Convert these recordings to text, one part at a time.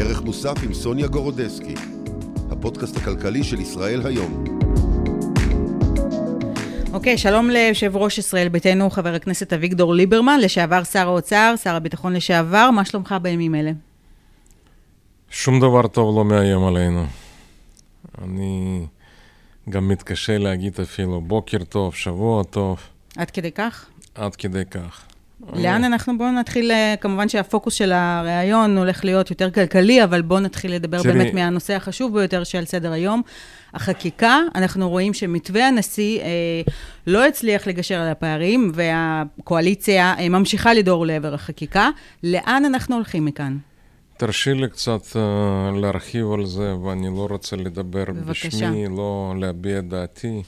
ערך מוסף עם סוניה גורודסקי, הפודקאסט הכלכלי של ישראל היום. אוקיי, okay, שלום ליושב ראש ישראל ביתנו, חבר הכנסת אביגדור ליברמן, לשעבר שר האוצר, שר הביטחון לשעבר, מה שלומך בימים אלה? שום דבר טוב לא מאיים עלינו. אני גם מתקשה להגיד אפילו בוקר טוב, שבוע טוב. עד כדי כך? עד כדי כך. לאן אנחנו? בואו נתחיל, אה, כמובן שהפוקוס של הריאיון הולך להיות יותר כלכלי, אבל בואו נתחיל לדבר תראי. באמת מהנושא החשוב ביותר שעל סדר היום. החקיקה, אנחנו רואים שמתווה הנשיא אה, לא הצליח לגשר על הפערים, והקואליציה אה, ממשיכה לדור לעבר החקיקה. לאן אנחנו הולכים מכאן? תרשי לי קצת uh, להרחיב על זה, ואני לא רוצה לדבר בבקשה. בשמי, לא להביע דעתי,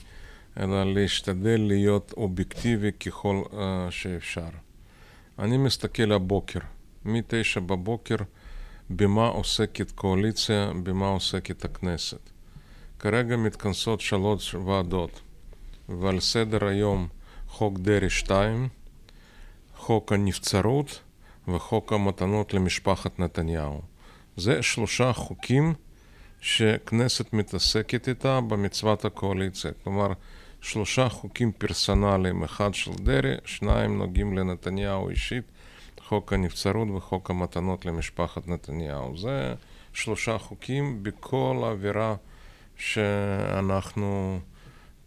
אלא להשתדל להיות אובייקטיבי ככל uh, שאפשר. אני מסתכל הבוקר, מ-9 בבוקר, במה עוסקת קואליציה, במה עוסקת הכנסת. כרגע מתכנסות שלוש ועדות, ועל סדר היום חוק דרעי 2, חוק הנבצרות וחוק המתנות למשפחת נתניהו. זה שלושה חוקים שכנסת מתעסקת איתה במצוות הקואליציה. כלומר, שלושה חוקים פרסונליים, אחד של דרעי, שניים נוגעים לנתניהו אישית, חוק הנבצרות וחוק המתנות למשפחת נתניהו. זה שלושה חוקים בכל האווירה שאנחנו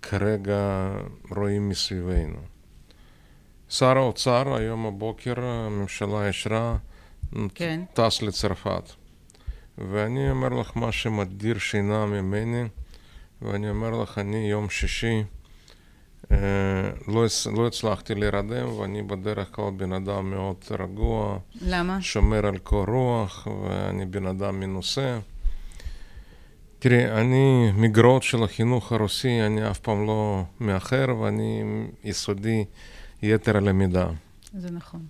כרגע רואים מסביבנו. שר האוצר, היום הבוקר הממשלה אישרה, כן. טס לצרפת. ואני אומר לך מה שמדיר שינה ממני, ואני אומר לך, אני יום שישי לא, לא הצלחתי להירדם, ואני בדרך כלל בן אדם מאוד רגוע. למה? שומר על קור רוח, ואני בן אדם מנוסה. תראי, אני מגרות של החינוך הרוסי, אני אף פעם לא מאחר, ואני יסודי יתר הלמידה. זה נכון.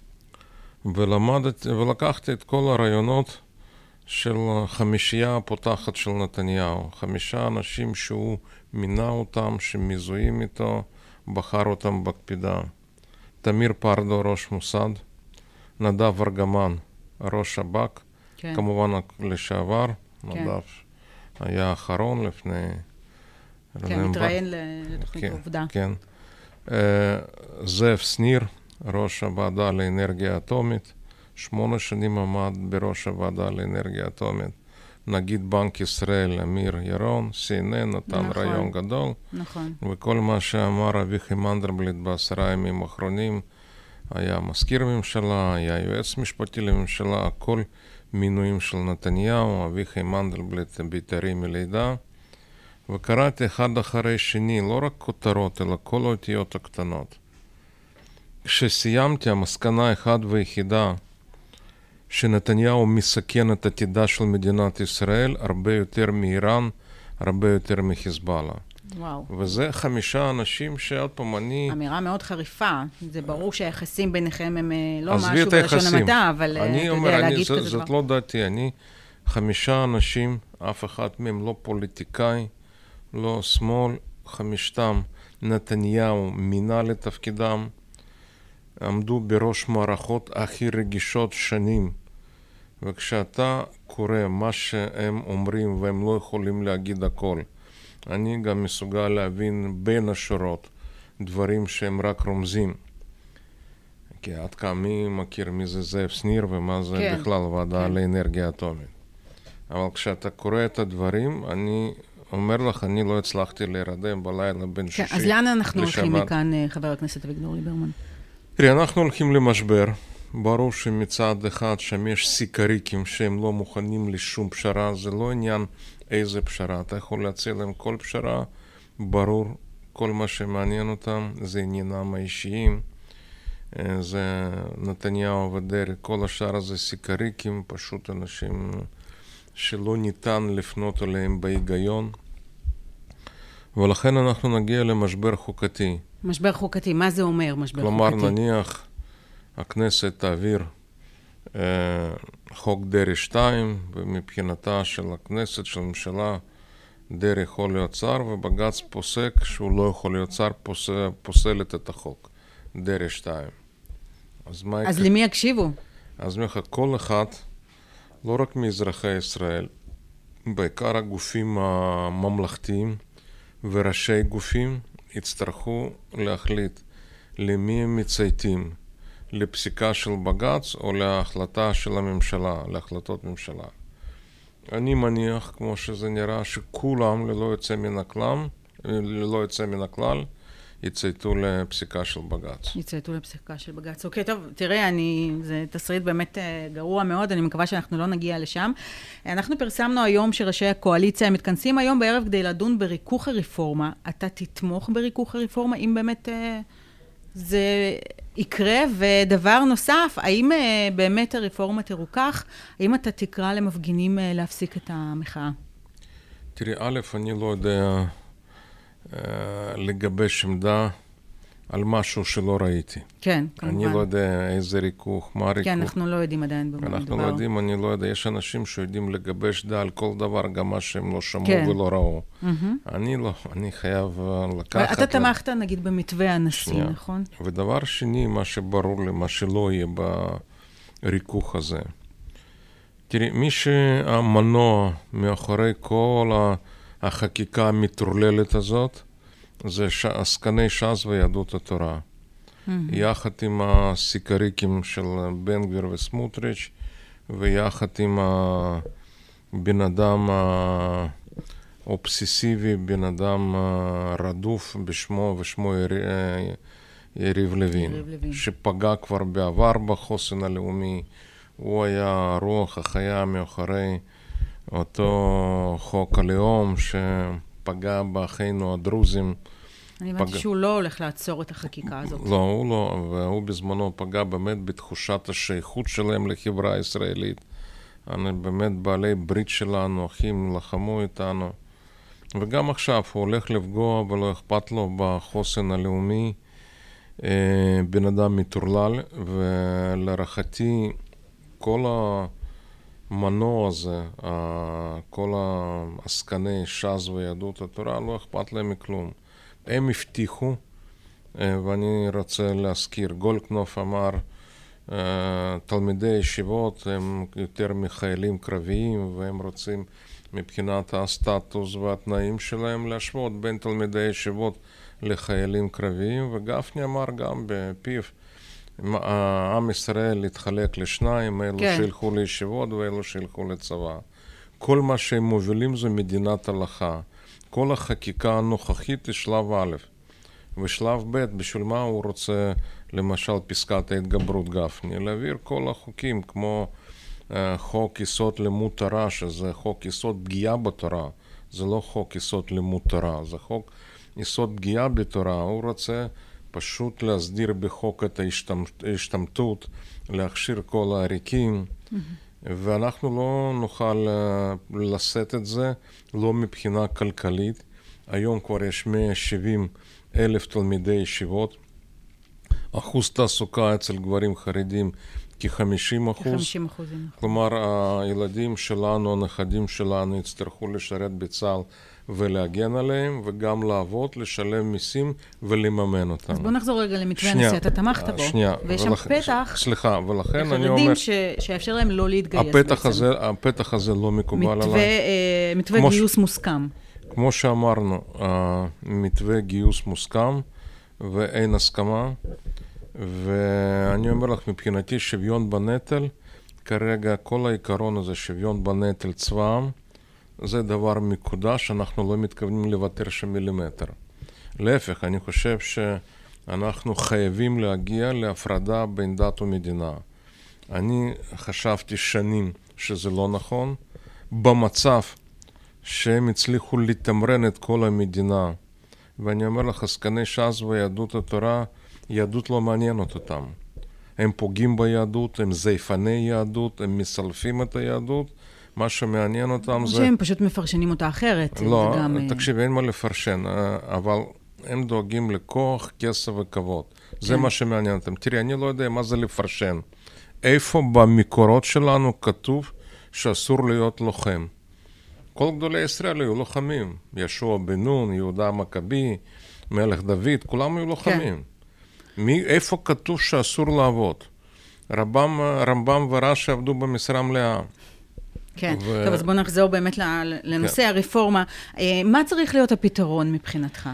ולמדתי, ולקחתי את כל הרעיונות של חמישייה הפותחת של נתניהו. חמישה אנשים שהוא מינה אותם, שמזוהים איתו, בחר אותם בקפידה. תמיר פרדו, ראש מוסד, נדב ארגמן, ראש שב"כ, כן. כמובן לשעבר, כן. נדב היה האחרון לפני... כן, מתראיין לתוכנית כן, עובדה. כן. Uh, זאב שניר, ראש הוועדה לאנרגיה אטומית, שמונה שנים עמד בראש הוועדה לאנרגיה אטומית. נגיד בנק ישראל אמיר ירון, CNN נתן נכון, רעיון גדול. נכון. וכל מה שאמר אביחי מנדרבליט בעשרה ימים האחרונים, היה מזכיר ממשלה, היה יועץ משפטי לממשלה, הכל מינויים של נתניהו, אביחי מנדלבליט בית"רי מלידה. וקראתי אחד אחרי שני, לא רק כותרות, אלא כל האותיות הקטנות. כשסיימתי, המסקנה אחת ויחידה, שנתניהו מסכן את עתידה של מדינת ישראל הרבה יותר מאיראן, הרבה יותר מחיזבאללה. וואו. וזה חמישה אנשים שעוד פעם, אני... אמירה מאוד חריפה. זה ברור שהיחסים ביניכם הם אה, לא משהו בלשון המעטה, אבל אה, אתה אומר, יודע, אני, להגיד זה, כזה דבר. זאת לא דעתי, אני חמישה אנשים, אף אחד מהם לא פוליטיקאי, לא שמאל, חמישתם נתניהו מינה לתפקידם, עמדו בראש מערכות הכי רגישות שנים. וכשאתה קורא מה שהם אומרים והם לא יכולים להגיד הכל, אני גם מסוגל להבין בין השורות דברים שהם רק רומזים. כי עד כמה מי מכיר מי זה זאב שניר ומה זה כן, בכלל ועדה כן. לאנרגיה אטומית. אבל כשאתה קורא את הדברים, אני אומר לך, אני לא הצלחתי להירדם בלילה בין כן, שישי לשבת. אז לאן אנחנו הולכים מכאן, אה, חבר הכנסת אביגדור ליברמן? תראי, אנחנו הולכים למשבר. ברור שמצד אחד שם יש סיקריקים שהם לא מוכנים לשום פשרה, זה לא עניין איזה פשרה. אתה יכול להציע להם כל פשרה, ברור, כל מה שמעניין אותם זה עניינם האישיים. אה, זה נתניהו ודרעי, כל השאר זה סיקריקים, פשוט אנשים שלא ניתן לפנות אליהם בהיגיון. ולכן אנחנו נגיע למשבר חוקתי. משבר חוקתי, מה זה אומר משבר כלומר, חוקתי? כלומר, נניח הכנסת תעביר אה, חוק דרעי 2, ומבחינתה של הכנסת, של הממשלה, דרעי יכול להיות שר, ובג"ץ פוסק שהוא לא יכול להיות שר, פוסל, פוסלת את החוק, דרעי 2. אז מה... אז למי יקשיבו? אז אני כל אחד לא רק מאזרחי ישראל, בעיקר הגופים הממלכתיים וראשי גופים יצטרכו להחליט למי הם מצייתים, לפסיקה של בג"ץ או להחלטה של הממשלה, להחלטות ממשלה. אני מניח, כמו שזה נראה, שכולם, ללא יוצא מן הכלל, ללא יוצא מן הכלל, יצייתו לפסיקה של בג"ץ. יצייתו לפסיקה של בג"ץ. אוקיי, טוב, תראה, אני, זה תסריט באמת אה, גרוע מאוד, אני מקווה שאנחנו לא נגיע לשם. אנחנו פרסמנו היום שראשי הקואליציה מתכנסים היום בערב כדי לדון בריכוך הרפורמה. אתה תתמוך בריכוך הרפורמה, אם באמת אה, זה יקרה? ודבר נוסף, האם אה, באמת הרפורמה תרוכך? האם אתה תקרא למפגינים להפסיק את המחאה? תראי, א', אני לא יודע... אה, לגבש עמדה על משהו שלא ראיתי. כן, כמובן. אני לא יודע איזה ריכוך, מה הריכוך. כן, אנחנו לא יודעים עדיין במה מדובר. אנחנו לא יודעים, אני לא יודע. יש אנשים שיודעים לגבש דעה על כל דבר, גם מה שהם לא שמעו כן. ולא ראו. Mm-hmm. אני לא, אני חייב אה, לקחת... אתה תמכת, לה... נגיד, במתווה הנשיא, שנייה. נכון? ודבר שני, מה שברור לי, מה שלא יהיה בריכוך הזה. תראי, מי שהמנוע מאחורי כל. החקיקה המטורללת הזאת זה ש... עסקני ש"ס ויהדות התורה. Mm-hmm. יחד עם הסיקריקים של בן גביר וסמוטריץ', ויחד עם הבן אדם האובססיבי, בן אדם רדוף בשמו, ושמו יריב לוין, לוין, שפגע כבר בעבר בחוסן הלאומי. הוא היה הרוח החיה מאחורי אותו חוק הלאום שפגע באחינו הדרוזים. אני הבנתי פג... שהוא לא הולך לעצור את החקיקה הזאת. לא, הוא לא, והוא בזמנו פגע באמת בתחושת השייכות שלהם לחברה הישראלית. אני באמת בעלי ברית שלנו, אחים לחמו איתנו. וגם עכשיו הוא הולך לפגוע ולא אכפת לו בחוסן הלאומי. אה, בן אדם מטורלל, ולהערכתי כל ה... המנוע הזה, כל העסקני ש"ס ויהדות התורה, לא אכפת להם מכלום. הם הבטיחו, אה, ואני רוצה להזכיר, גולדקנופ אמר, אה, תלמידי ישיבות הם יותר מחיילים קרביים והם רוצים מבחינת הסטטוס והתנאים שלהם להשוות בין תלמידי ישיבות לחיילים קרביים, וגפני אמר גם בפיו עם ישראל התחלק לשניים, אלו כן. שילכו לישיבות ואלו שילכו לצבא. כל מה שהם מובילים זה מדינת הלכה. כל החקיקה הנוכחית היא שלב א', ושלב ב', בשביל מה הוא רוצה, למשל, פסקת ההתגברות גפני? להעביר כל החוקים, כמו uh, חוק יסוד לימוד תורה, שזה חוק יסוד פגיעה בתורה. זה לא חוק יסוד לימוד תורה, זה חוק יסוד פגיעה בתורה. הוא רוצה פשוט להסדיר בחוק את ההשתמטות, להכשיר כל העריקים, mm-hmm. ואנחנו לא נוכל אה, לשאת את זה, לא מבחינה כלכלית. היום כבר יש 170 אלף תלמידי ישיבות. אחוז תעסוקה אצל גברים חרדים כ-50 אחוז. כ-50 אחוזים. כלומר, הילדים שלנו, הנכדים שלנו, יצטרכו לשרת בצה"ל ולהגן עליהם, וגם לעבוד, לשלם מיסים ולממן אותם. אז בוא נחזור רגע למתווה הנשיא, אתה תמכת בו. שנייה. ויש שם ולכ... פתח... סליחה, ולכן אני אומר... ש... שיאפשר להם לא להתגייס הפתח בעצם. הזה, הפתח הזה לא מקובל מתווה, עליי. אה, מתווה גיוס ש... מוסכם. כמו שאמרנו, מתווה גיוס מוסכם ואין הסכמה. ואני אומר לך, מבחינתי שוויון בנטל, כרגע כל העיקרון הזה, שוויון בנטל צבא העם, זה דבר מקודש, אנחנו לא מתכוונים לוותר שם מילימטר. להפך, אני חושב שאנחנו חייבים להגיע להפרדה בין דת ומדינה. אני חשבתי שנים שזה לא נכון. במצב שהם הצליחו לתמרן את כל המדינה, ואני אומר לך, עסקני ש"ס ויהדות התורה, יהדות לא מעניינת אותם. הם פוגעים ביהדות, הם זייפני יהדות, הם מסלפים את היהדות, מה שמעניין אותם זה... שהם פשוט מפרשנים אותה אחרת. לא, גם... אה, תקשיב, אין מה לפרשן, אה, אבל הם דואגים לכוח, כסף וכבוד. זה כן. מה שמעניין אותם. תראי, אני לא יודע מה זה לפרשן. איפה במקורות שלנו כתוב שאסור להיות לוחם? כל גדולי ישראל היו לוחמים. ישוע בן נון, יהודה המכבי, מלך דוד, כולם היו לוחמים. כן. מי, איפה כתוב שאסור לעבוד? רמב"ם, רמב"ם ורש"י עבדו במשרה מלאה. כן, ו... טוב, אז בואו נחזור באמת לנושא כן. הרפורמה. אה, מה צריך להיות הפתרון מבחינתך?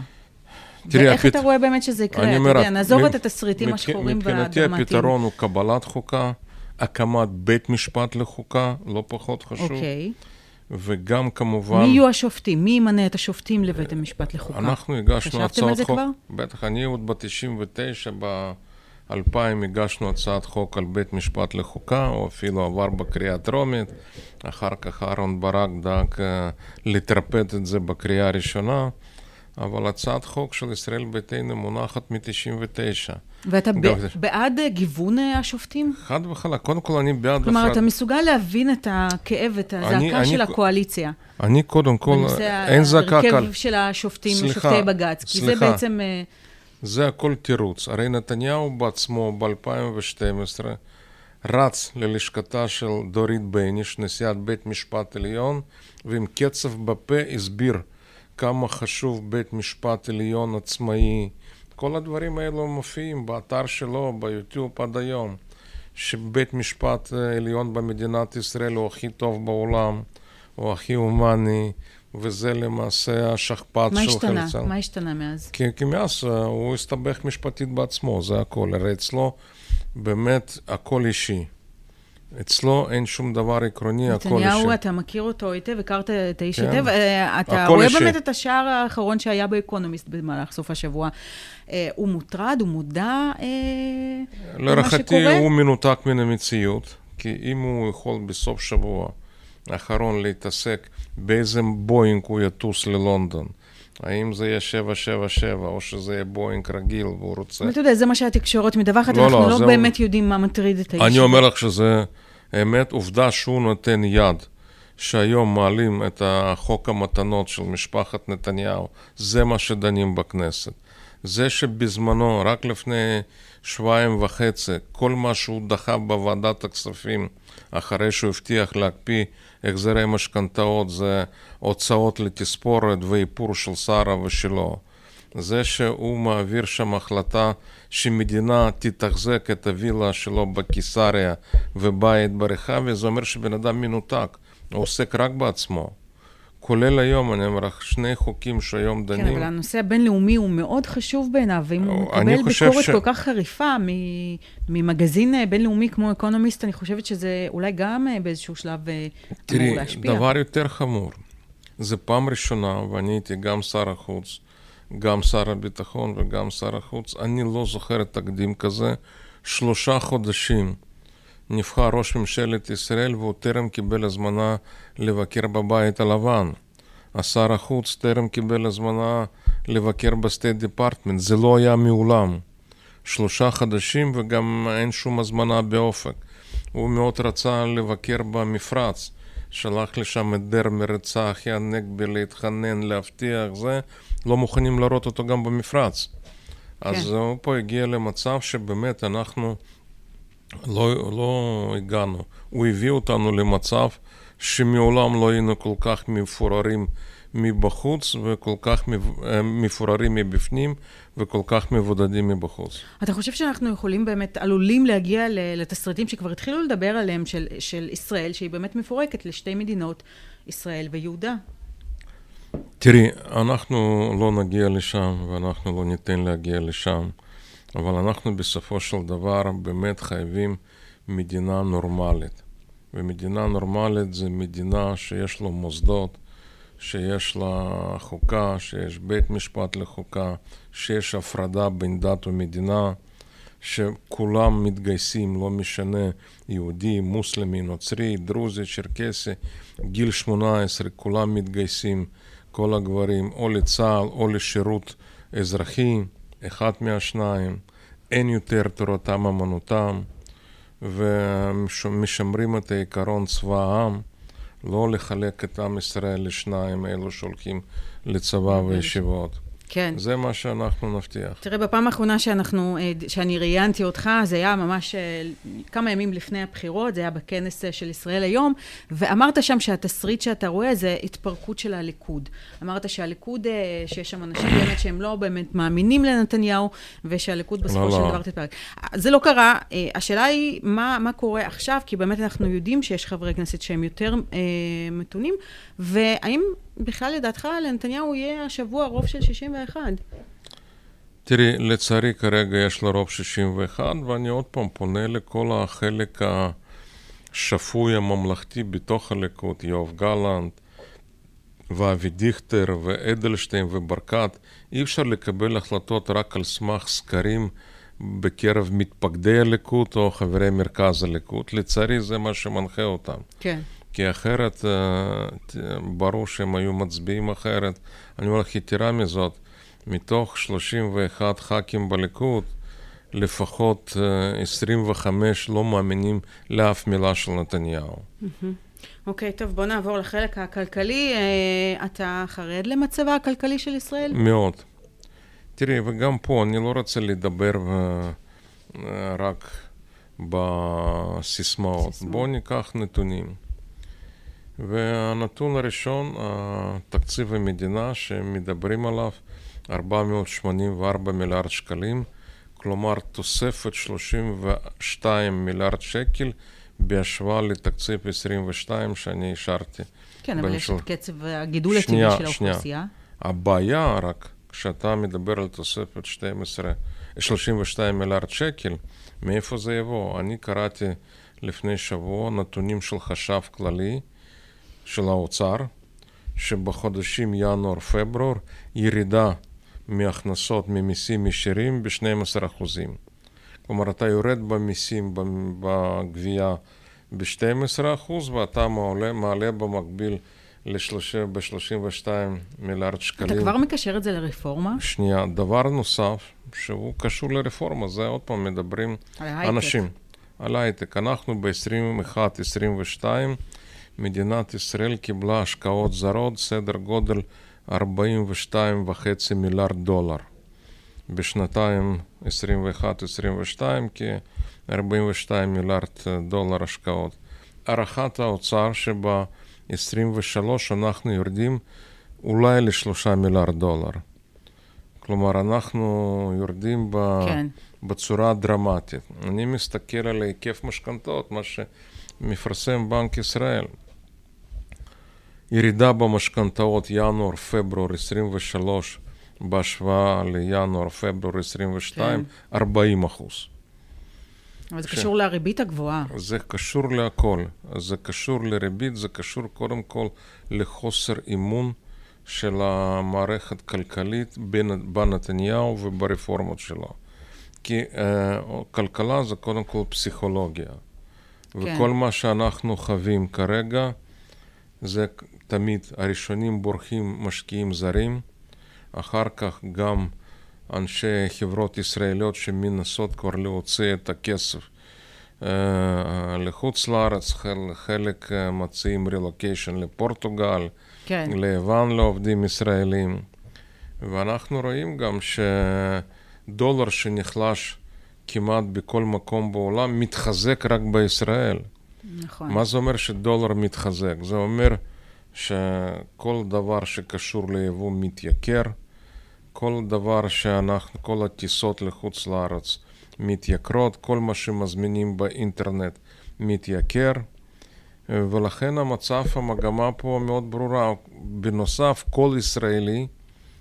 תראי, ואיך הפת... אתה רואה באמת שזה יקרה? אתה יודע, נעזוב מ... את התסריטים מ... השחורים והדרמטיים. מבחינתי הפתרון הוא קבלת חוקה, הקמת בית משפט לחוקה, לא פחות חשוב. אוקיי. וגם כמובן... מי יהיו השופטים? מי ימנה את השופטים לבית המשפט לחוקה? אנחנו הגשנו הצעות חוק... חשבתם על זה כבר? בטח, אני עוד ב-99, ב-2000 הגשנו הצעת חוק על בית משפט לחוקה, או אפילו עבר בקריאה טרומית. אחר כך אהרן ברק דאג אה, לטרפד את זה בקריאה ראשונה. אבל הצעת חוק של ישראל ביתנו מונחת מ-99. ואתה גם... בעד גיוון אה, השופטים? חד וחלק. קודם כל, אני בעד... כלומר, אחד... אתה מסוגל להבין את הכאב, את הזעקה אני, של אני, הקואליציה. אני קודם כל, אין זעקה קל. בנושא ההרכב של השופטים, סליחה, שופטי בג"ץ. כי סליחה. זה בעצם... אה, זה הכל תירוץ. הרי נתניהו בעצמו ב-2012 רץ ללשכתה של דורית בייניש, נשיאת בית משפט עליון, ועם קצב בפה הסביר כמה חשוב בית משפט עליון עצמאי. כל הדברים האלו מופיעים באתר שלו, ביוטיוב עד היום. שבית משפט עליון במדינת ישראל הוא הכי טוב בעולם, הוא הכי הומני, וזה למעשה השכפ"ץ של חלצן. מה השתנה? מה השתנה מאז? כי, כי מאז אה, הוא הסתבך משפטית בעצמו, זה הכל. הרי אצלו באמת הכל אישי. אצלו אין שום דבר עקרוני, הכל אישי. נתניהו, אתה מכיר אותו היטב, הכרת את האיש כן. היטב. אה, אתה רואה אישי. באמת את השער האחרון שהיה באקונומיסט במהלך סוף השבוע. אה, הוא מוטרד, הוא מודע למה שקורה? להערכתי הוא מנותק מן המציאות, כי אם הוא יכול בסוף שבוע האחרון להתעסק באיזה בואינג הוא יטוס ללונדון, האם זה יהיה 777 או שזה יהיה בואינג רגיל והוא רוצה... אתה יודע, זה מה שהתקשורת מדווחת, לא, אנחנו לא, לא באמת הוא... יודעים מה מטריד את האיש. אני אומר לך שזה אמת, עובדה שהוא נותן יד. שהיום מעלים את חוק המתנות של משפחת נתניהו, זה מה שדנים בכנסת. זה שבזמנו, רק לפני שבועיים וחצי, כל מה שהוא דחה בוועדת הכספים, אחרי שהוא הבטיח להקפיא החזרי משכנתאות, זה הוצאות לתספורת ואיפור של שרה ושלו. זה שהוא מעביר שם החלטה שמדינה תתחזק את הווילה שלו בקיסריה ובית ברחביה, זה אומר שבן אדם מנותק, הוא עוסק רק בעצמו. כולל היום, אני אומר לך, שני חוקים שהיום דנים. כן, אבל הנושא הבינלאומי הוא מאוד חשוב בעיניו, ואם הוא מקבל ביקורת ש... כל כך חריפה ממגזין אה, בינלאומי כמו אקונומיסט, אני חושבת שזה אולי גם אה, באיזשהו שלב אה, תראי, אמור להשפיע. תראי, דבר יותר חמור, זה פעם ראשונה, ואני הייתי גם שר החוץ, גם שר הביטחון וגם שר החוץ, אני לא זוכר תקדים כזה, שלושה חודשים. נבחר ראש ממשלת ישראל והוא טרם קיבל הזמנה לבקר בבית הלבן. השר החוץ טרם קיבל הזמנה לבקר ב State Department, זה לא היה מעולם. שלושה חודשים וגם אין שום הזמנה באופק. הוא מאוד רצה לבקר במפרץ. שלח לשם את דרמר, צחי הנגבי, להתחנן, להבטיח, זה, לא מוכנים לראות אותו גם במפרץ. כן. אז הוא פה הגיע למצב שבאמת אנחנו לא, לא הגענו. הוא הביא אותנו למצב שמעולם לא היינו כל כך מפוררים מבחוץ וכל כך אה, מפוררים מבפנים וכל כך מבודדים מבחוץ. אתה חושב שאנחנו יכולים באמת, עלולים להגיע לתסריטים שכבר התחילו לדבר עליהם של, של ישראל, שהיא באמת מפורקת לשתי מדינות, ישראל ויהודה? תראי, אנחנו לא נגיע לשם ואנחנו לא ניתן להגיע לשם. אבל אנחנו בסופו של דבר באמת חייבים מדינה נורמלית. ומדינה נורמלית זה מדינה שיש לה מוסדות, שיש לה חוקה, שיש בית משפט לחוקה, שיש הפרדה בין דת ומדינה, שכולם מתגייסים, לא משנה, יהודי, מוסלמי, נוצרי, דרוזי, צ'רקסי, גיל 18, כולם מתגייסים, כל הגברים, או לצה"ל או לשירות אזרחי. אחד מהשניים, אין יותר תורתם אמנותם, ומשמרים את העיקרון צבא העם, לא לחלק את עם ישראל לשניים, אלו שהולכים לצבא וישיבות. כן. זה מה שאנחנו נבטיח. תראה, בפעם האחרונה שאנחנו, אה, שאני ראיינתי אותך, זה היה ממש אה, כמה ימים לפני הבחירות, זה היה בכנס של ישראל היום, ואמרת שם שהתסריט שאתה רואה זה התפרקות של הליכוד. אמרת שהליכוד, שיש שם אנשים באמת שהם לא באמת מאמינים לנתניהו, ושהליכוד בסופו לא, של לא. דבר תתפרק. זה לא קרה. השאלה היא, מה, מה קורה עכשיו? כי באמת אנחנו יודעים שיש חברי כנסת שהם יותר אה, מתונים, והאם בכלל לדעתך לנתניהו יהיה השבוע רוב של 61? תראי, לצערי כרגע יש לו רוב 61, ואני עוד פעם פונה לכל החלק השפוי הממלכתי בתוך הליכוד, יואב גלנט, ואבי דיכטר, ואדלשטיין, וברקת. אי אפשר לקבל החלטות רק על סמך סקרים בקרב מתפקדי הליכוד או חברי מרכז הליכוד. לצערי זה מה שמנחה אותם. כן. כי אחרת אה, ברור שהם היו מצביעים אחרת. אני אומר לך, יתרה מזאת, מתוך 31 ח"כים בליכוד, לפחות 25 אה, לא מאמינים לאף מילה של נתניהו. אוקיי, okay, טוב, בוא נעבור לחלק הכלכלי. אה, אתה חרד למצבה הכלכלי של ישראל? מאוד. תראי, וגם פה אני לא רוצה לדבר רק בסיסמאות. בואו ניקח נתונים. והנתון הראשון, תקציב המדינה שמדברים עליו, 484 מיליארד שקלים, כלומר תוספת 32 מיליארד שקל בהשוואה לתקציב 22 שאני אישרתי. כן, אבל יש את קצב הגידול הטבעי של האוכלוסייה. שנייה. הבעיה רק, כשאתה מדבר על תוספת 12, 32 מיליארד שקל, מאיפה זה יבוא? אני קראתי לפני שבוע נתונים של חשב כללי, של האוצר, שבחודשים ינואר-פברואר ירידה מהכנסות ממיסים ישירים ב-12%. כלומר, אתה יורד במיסים, בגבייה ב-12% ואתה מעלה, מעלה במקביל ב-32 מיליארד שקלים. אתה כבר מקשר את זה לרפורמה? שנייה. דבר נוסף, שהוא קשור לרפורמה, זה עוד פעם מדברים על אנשים. על הייטק. אנחנו ב-21-22 מדינת ישראל קיבלה השקעות זרות סדר גודל 42.5 מיליארד דולר. בשנתיים 21-22 כ-42 מיליארד דולר השקעות. הערכת האוצר שב-23 אנחנו יורדים אולי לשלושה מיליארד דולר. כלומר, אנחנו יורדים ב... כן. בצורה דרמטית. אני מסתכל על היקף משכנתאות, מה שמפרסם בנק ישראל. ירידה במשכנתאות ינואר-פברואר 23 בהשוואה לינואר-פברואר 22, כן. 40 אחוז. אבל זה ש... קשור לריבית הגבוהה. זה קשור להכל. זה קשור לריבית, זה קשור קודם כל לחוסר אמון של המערכת הכלכלית בנתניהו וברפורמות שלו. כי uh, כלכלה זה קודם כל פסיכולוגיה. כן. וכל מה שאנחנו חווים כרגע, זה תמיד הראשונים בורחים משקיעים זרים, אחר כך גם אנשי חברות ישראליות שמנסות כבר להוציא את הכסף uh, לחוץ לארץ, חלק uh, מציעים רילוקיישן לפורטוגל, כן. ליוון לעובדים ישראלים, ואנחנו רואים גם שדולר שנחלש כמעט בכל מקום בעולם מתחזק רק בישראל. נכון. מה זה אומר שדולר מתחזק? זה אומר שכל דבר שקשור ליבוא מתייקר, כל דבר שאנחנו, כל הטיסות לחוץ לארץ מתייקרות, כל מה שמזמינים באינטרנט מתייקר, ולכן המצב, המגמה פה מאוד ברורה. בנוסף, כל ישראלי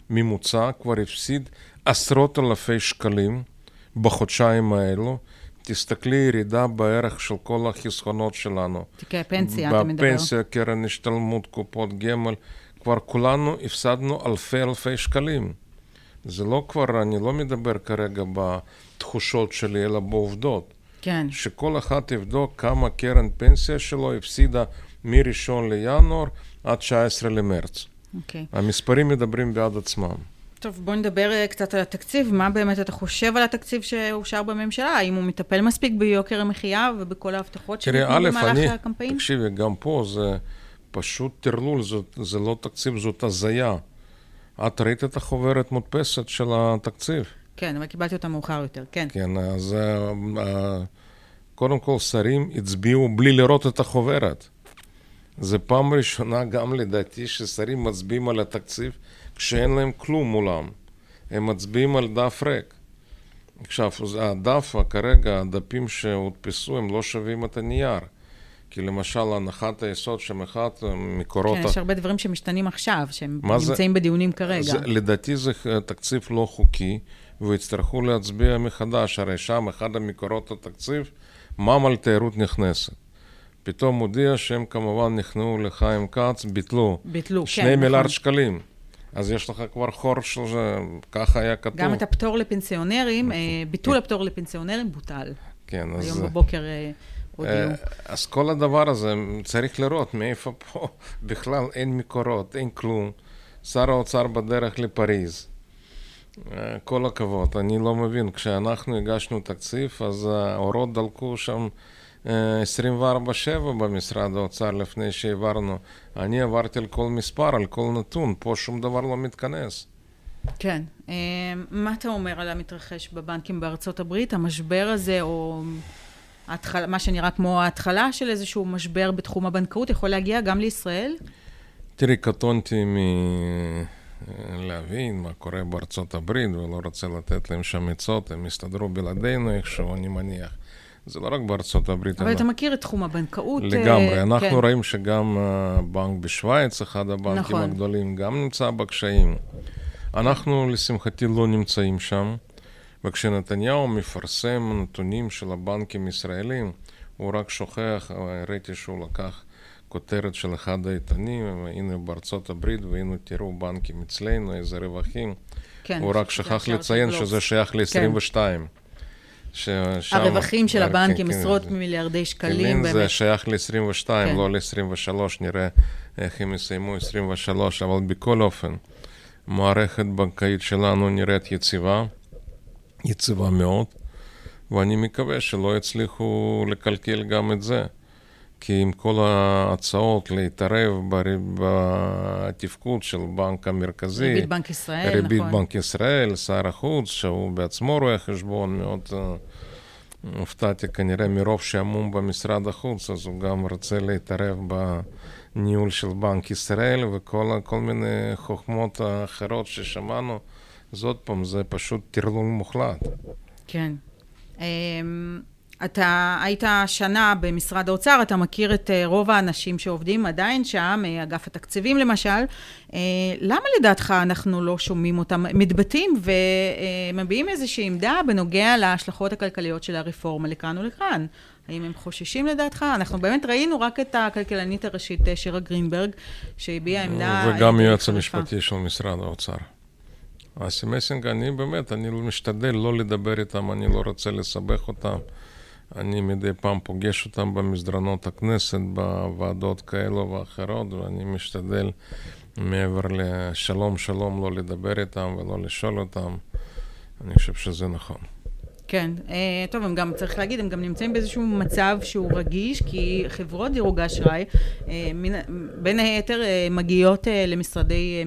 ממוצע כבר הפסיד עשרות אלפי שקלים בחודשיים האלו, תסתכלי ירידה בערך של כל החסכונות שלנו. תיקי הפנסיה, אתה מדבר. בפנסיה, קרן השתלמות, קופות גמל, כבר כולנו הפסדנו אלפי אלפי שקלים. זה לא כבר, אני לא מדבר כרגע בתחושות שלי, אלא בעובדות. כן. שכל אחד יבדוק כמה קרן פנסיה שלו הפסידה מ-1 לינואר עד 19 למרץ. אוקיי. המספרים מדברים בעד עצמם. טוב, בוא נדבר אה, קצת על התקציב. מה באמת אתה חושב על התקציב שאושר בממשלה? האם הוא מטפל מספיק ביוקר המחיה ובכל ההבטחות שניתנו במהלך אני, הקמפיין? תקשיבי, גם פה זה פשוט טרלול, זה, זה לא תקציב, זאת הזיה. את ראית את החוברת מודפסת של התקציב? כן, אבל קיבלתי אותה מאוחר יותר, כן. כן, אז uh, קודם כל שרים הצביעו בלי לראות את החוברת. זה פעם ראשונה גם לדעתי ששרים מצביעים על התקציב כשאין להם כלום מולם. הם מצביעים על דף ריק. עכשיו, הדף, כרגע, הדפים שהודפסו, הם לא שווים את הנייר. כי למשל, הנחת היסוד שם אחד מקורות... כן, יש הרבה דברים שמשתנים עכשיו, שהם נמצאים זה? בדיונים כרגע. זה, לדעתי זה תקציב לא חוקי, ויצטרכו להצביע מחדש. הרי שם אחד המקורות התקציב, מע"מ על תיירות נכנסת. פתאום הודיע שהם כמובן נכנעו לחיים כץ, ביטלו. ביטלו, כן, שני נכון. מיליארד שקלים. אז יש לך כבר חור של זה, ככה היה כתוב. גם את הפטור לפנסיונרים, אה, ביטול כן. הפטור לפנסיונרים בוטל. כן, אז... היום בבוקר אה, הודיעו. אה, אז כל הדבר הזה, צריך לראות מאיפה פה בכלל אין מקורות, אין כלום. שר האוצר בדרך לפריז. כל הכבוד, אני לא מבין, כשאנחנו הגשנו תקציב, אז האורות דלקו שם 24/7 במשרד האוצר לפני שהעברנו. אני עברתי על כל מספר, על כל נתון, פה שום דבר לא מתכנס. כן. מה אתה אומר על המתרחש בבנקים בארצות הברית? המשבר הזה, או התחל, מה שנראה כמו ההתחלה של איזשהו משבר בתחום הבנקאות, יכול להגיע גם לישראל? תראי, קטונתי מלהבין מה קורה בארצות הברית, ולא רוצה לתת להם שם עצות, הם יסתדרו בלעדינו איכשהו, אני מניח. זה לא רק בארצות הברית. אבל אתה מכיר את תחום הבנקאות. לגמרי. אה, אנחנו כן. רואים שגם הבנק אה, בשוויץ, אחד הבנקים נכון. הגדולים, גם נמצא בקשיים. אנחנו, לשמחתי, לא נמצאים שם. וכשנתניהו מפרסם נתונים של הבנקים הישראלים, הוא רק שוכח, ראיתי שהוא לקח כותרת של אחד העיתונים, הנה בארצות הברית, והנה תראו בנקים אצלנו, איזה רווחים. כן, הוא רק שכח לציין שזה שייך ל-22. כן. ששם... הרווחים של הבנקים, כן, עשרות כן, מיליארדי שקלים. כן, באמת. זה שייך ל-22, כן. לא ל-23, נראה איך הם יסיימו 23, אבל בכל אופן, מערכת בנקאית שלנו נראית יציבה, יציבה מאוד, ואני מקווה שלא יצליחו לקלקל גם את זה. כי עם כל ההצעות להתערב בתפקוד של בנק המרכזי, ריבית בנק ישראל, ריבית נכון. ריבית בנק ישראל, שר החוץ, שהוא בעצמו רואה חשבון, מאוד uh, הופתעתי כנראה מרוב שעמום במשרד החוץ, אז הוא גם רוצה להתערב בניהול של בנק ישראל וכל מיני חוכמות אחרות ששמענו. אז עוד פעם, זה פשוט טרלול מוחלט. כן. אתה היית שנה במשרד האוצר, אתה מכיר את אה, רוב האנשים שעובדים עדיין שם, אה, אגף התקציבים למשל. אה, למה לדעתך אנחנו לא שומעים אותם מתבטאים ומביעים איזושהי עמדה בנוגע להשלכות הכלכליות של הרפורמה לכאן ולכאן? האם הם חוששים לדעתך? אנחנו באמת ראינו רק את הכלכלנית הראשית שירה גרינברג, שהביעה עמדה... וגם היועץ המשפטי של משרד האוצר. אסי מסינג, אני באמת, אני משתדל לא לדבר איתם, אני לא רוצה לסבך אותם. אני מדי פעם פוגש אותם במסדרונות הכנסת, בוועדות כאלו ואחרות, ואני משתדל מעבר לשלום שלום לא לדבר איתם ולא לשאול אותם. אני חושב שזה נכון. כן, אה, טוב, הם גם, צריך להגיד, הם גם נמצאים באיזשהו מצב שהוא רגיש, כי חברות דירוג האשראי, אה, בין היתר אה, מגיעות למשרדי,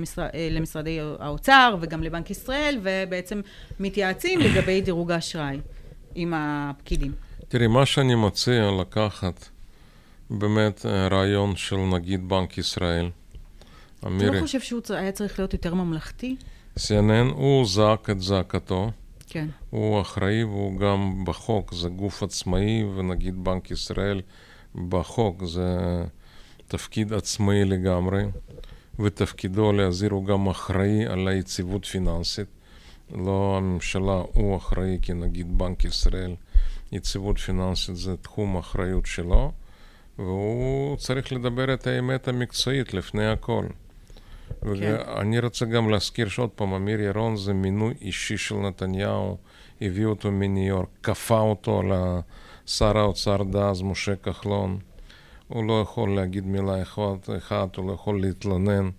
למשרדי האוצר וגם לבנק ישראל, ובעצם מתייעצים לגבי דירוג האשראי עם הפקידים. תראי, מה שאני מציע לקחת באמת אה, רעיון של נגיד בנק ישראל. אתה אמירי, לא חושב שהוא היה צריך להיות יותר ממלכתי? CNN, הוא זעק את זעקתו. כן. הוא אחראי והוא גם בחוק, זה גוף עצמאי, ונגיד בנק ישראל בחוק זה תפקיד עצמאי לגמרי, ותפקידו להזהיר הוא גם אחראי על היציבות פיננסית. לא הממשלה, הוא אחראי כנגיד בנק ישראל יציבות פיננסית זה תחום אחריות שלו, והוא צריך לדבר את האמת המקצועית לפני הכל. כן. ואני רוצה גם להזכיר שעוד פעם, אמיר ירון זה מינוי אישי של נתניהו, הביא אותו מניו יורק, כפה אותו לשר האוצר דאז, משה כחלון. הוא לא יכול להגיד מילה אחת, אחת, הוא לא יכול להתלונן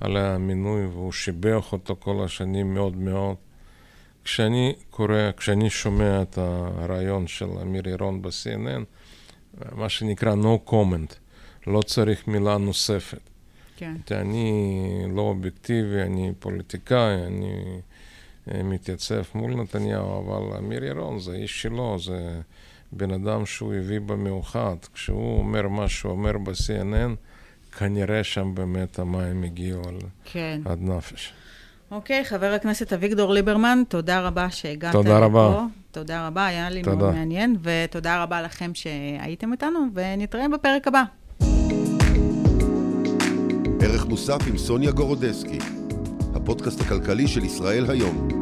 על המינוי, והוא שיבח אותו כל השנים מאוד מאוד. כשאני קורא, כשאני שומע את הרעיון של אמיר ירון ב-CNN, מה שנקרא no comment, לא צריך מילה נוספת. כן. אני לא אובייקטיבי, אני פוליטיקאי, אני אה, מתייצב מול נתניהו, אבל אמיר ירון זה איש שלו, זה בן אדם שהוא הביא במיוחד. כשהוא אומר מה שהוא אומר ב-CNN, כנראה שם באמת המים הגיעו כן. עד נפש. אוקיי, חבר הכנסת אביגדור ליברמן, תודה רבה שהגעת תודה לפה. רבה. תודה רבה, היה לי תודה. מאוד מעניין, ותודה רבה לכם שהייתם איתנו, ונתראה בפרק הבא. ערך מוסף עם סוניה גורודסקי, הפודקאסט הכלכלי של ישראל היום.